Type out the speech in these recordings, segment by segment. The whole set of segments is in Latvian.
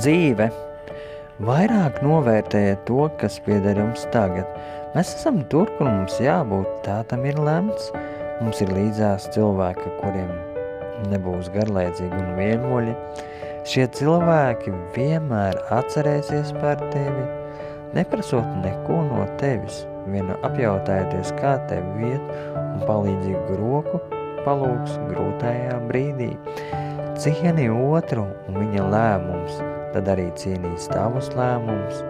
dzīve. Vairāk novērtējiet to, kas pieder jums tagad. Mēs esam tur, kur mums jābūt, tā tam ir lemts. Mums ir līdzās cilvēki, kuriem nebūs garlaicīgi un vienmuļi. Šie cilvēki vienmēr atcerēsies par tevi, neprasot neko no tevis, viena apjautājoties, kā tevi iet un palīdzīgu roku palūks grūtajā brīdī. Cieni otru un viņa lēmums, tad arī cienīs tavus lēmumus.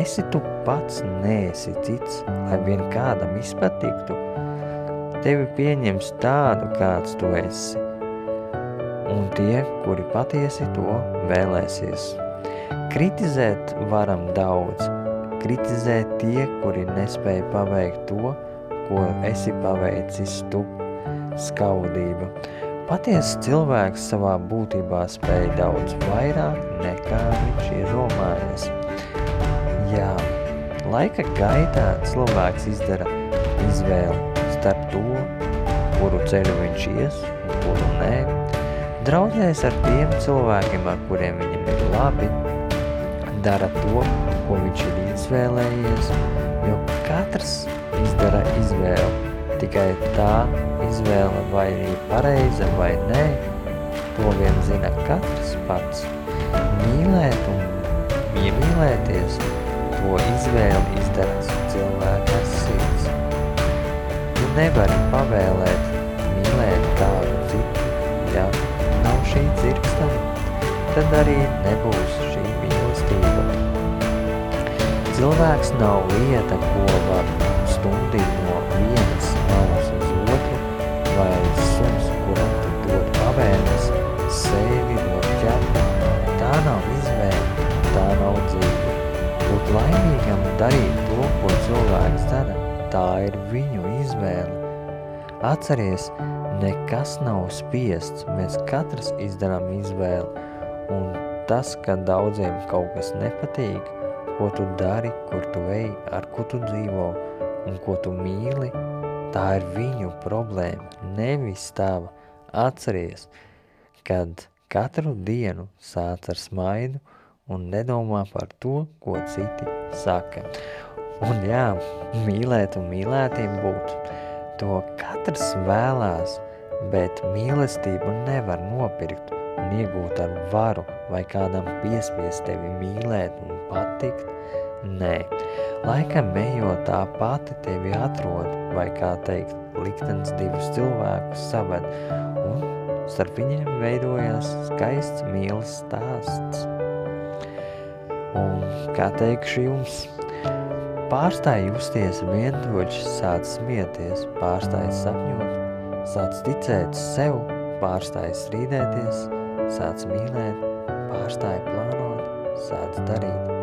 Esi tu pats, neesi cits, lai vien kādam izpatiktu. Tevi pieņems tādu, kāds tu esi un tie, kuri patiesi to vēlēsies. Kritizēt varam daudz, kritizēt tie, kuri nespēja paveikt to, ko esi paveicis tu, skaudība. Patiesa cilvēks savā būtībā spēja daudz vairāk nekā viņš iedomājas. Jā, laika gaitā cilvēks izdara izvēli starp to, kuru ceļu viņš ies un kuru nē, Draudzēs ar tiem cilvēkiem, ar kuriem viņam ir labi, dara to, ko viņš ir izvēlējies, jo katrs izdara izvēli. Tikai tā izvēle vai pareiza vai nē, to vien zina katrs pats. Mīlēt un iemīlēties, to izvēli izdarās cilvēka sirds. Tu nevari pavēlēt mīlēt kādu citu, ja šī dzirkstama, tad arī nebūs šī mīlestība. Cilvēks nav lieta, ko var laimīgam darīt to, ko cilvēks dara, tā ir viņu izvēle. Atceries, Nekas nav spiests, mēs katrs izdarām izvēli, un tas, ka daudziem kaut kas nepatīk, ko tu dari, kur tu ej, ar ko tu dzīvo un ko tu mīli, tā ir viņu problēma, nevis tava. Atceries, kad katru dienu sāc ar smaidu un nedomā par to, ko citi saka. Un jā, mīlēt un mīlētiem būt, to katrs vēlās – bet mīlestību nevar nopirkt un iegūt ar varu vai kādam piespiest tevi mīlēt un patikt. Nē, laikam ejot tā pati tevi atrod, vai kā teikt, liktenis divus cilvēkus saved, un starp viņiem veidojās skaists mīlas stāsts. Un kā teikšu jums, pārstāj justies vientuļš, sāc smieties, pārstāj sapņot, Sāc ticēt sev, pārstāj strīdēties, sāc mīlēt, pārstāj plānot, sāc darīt.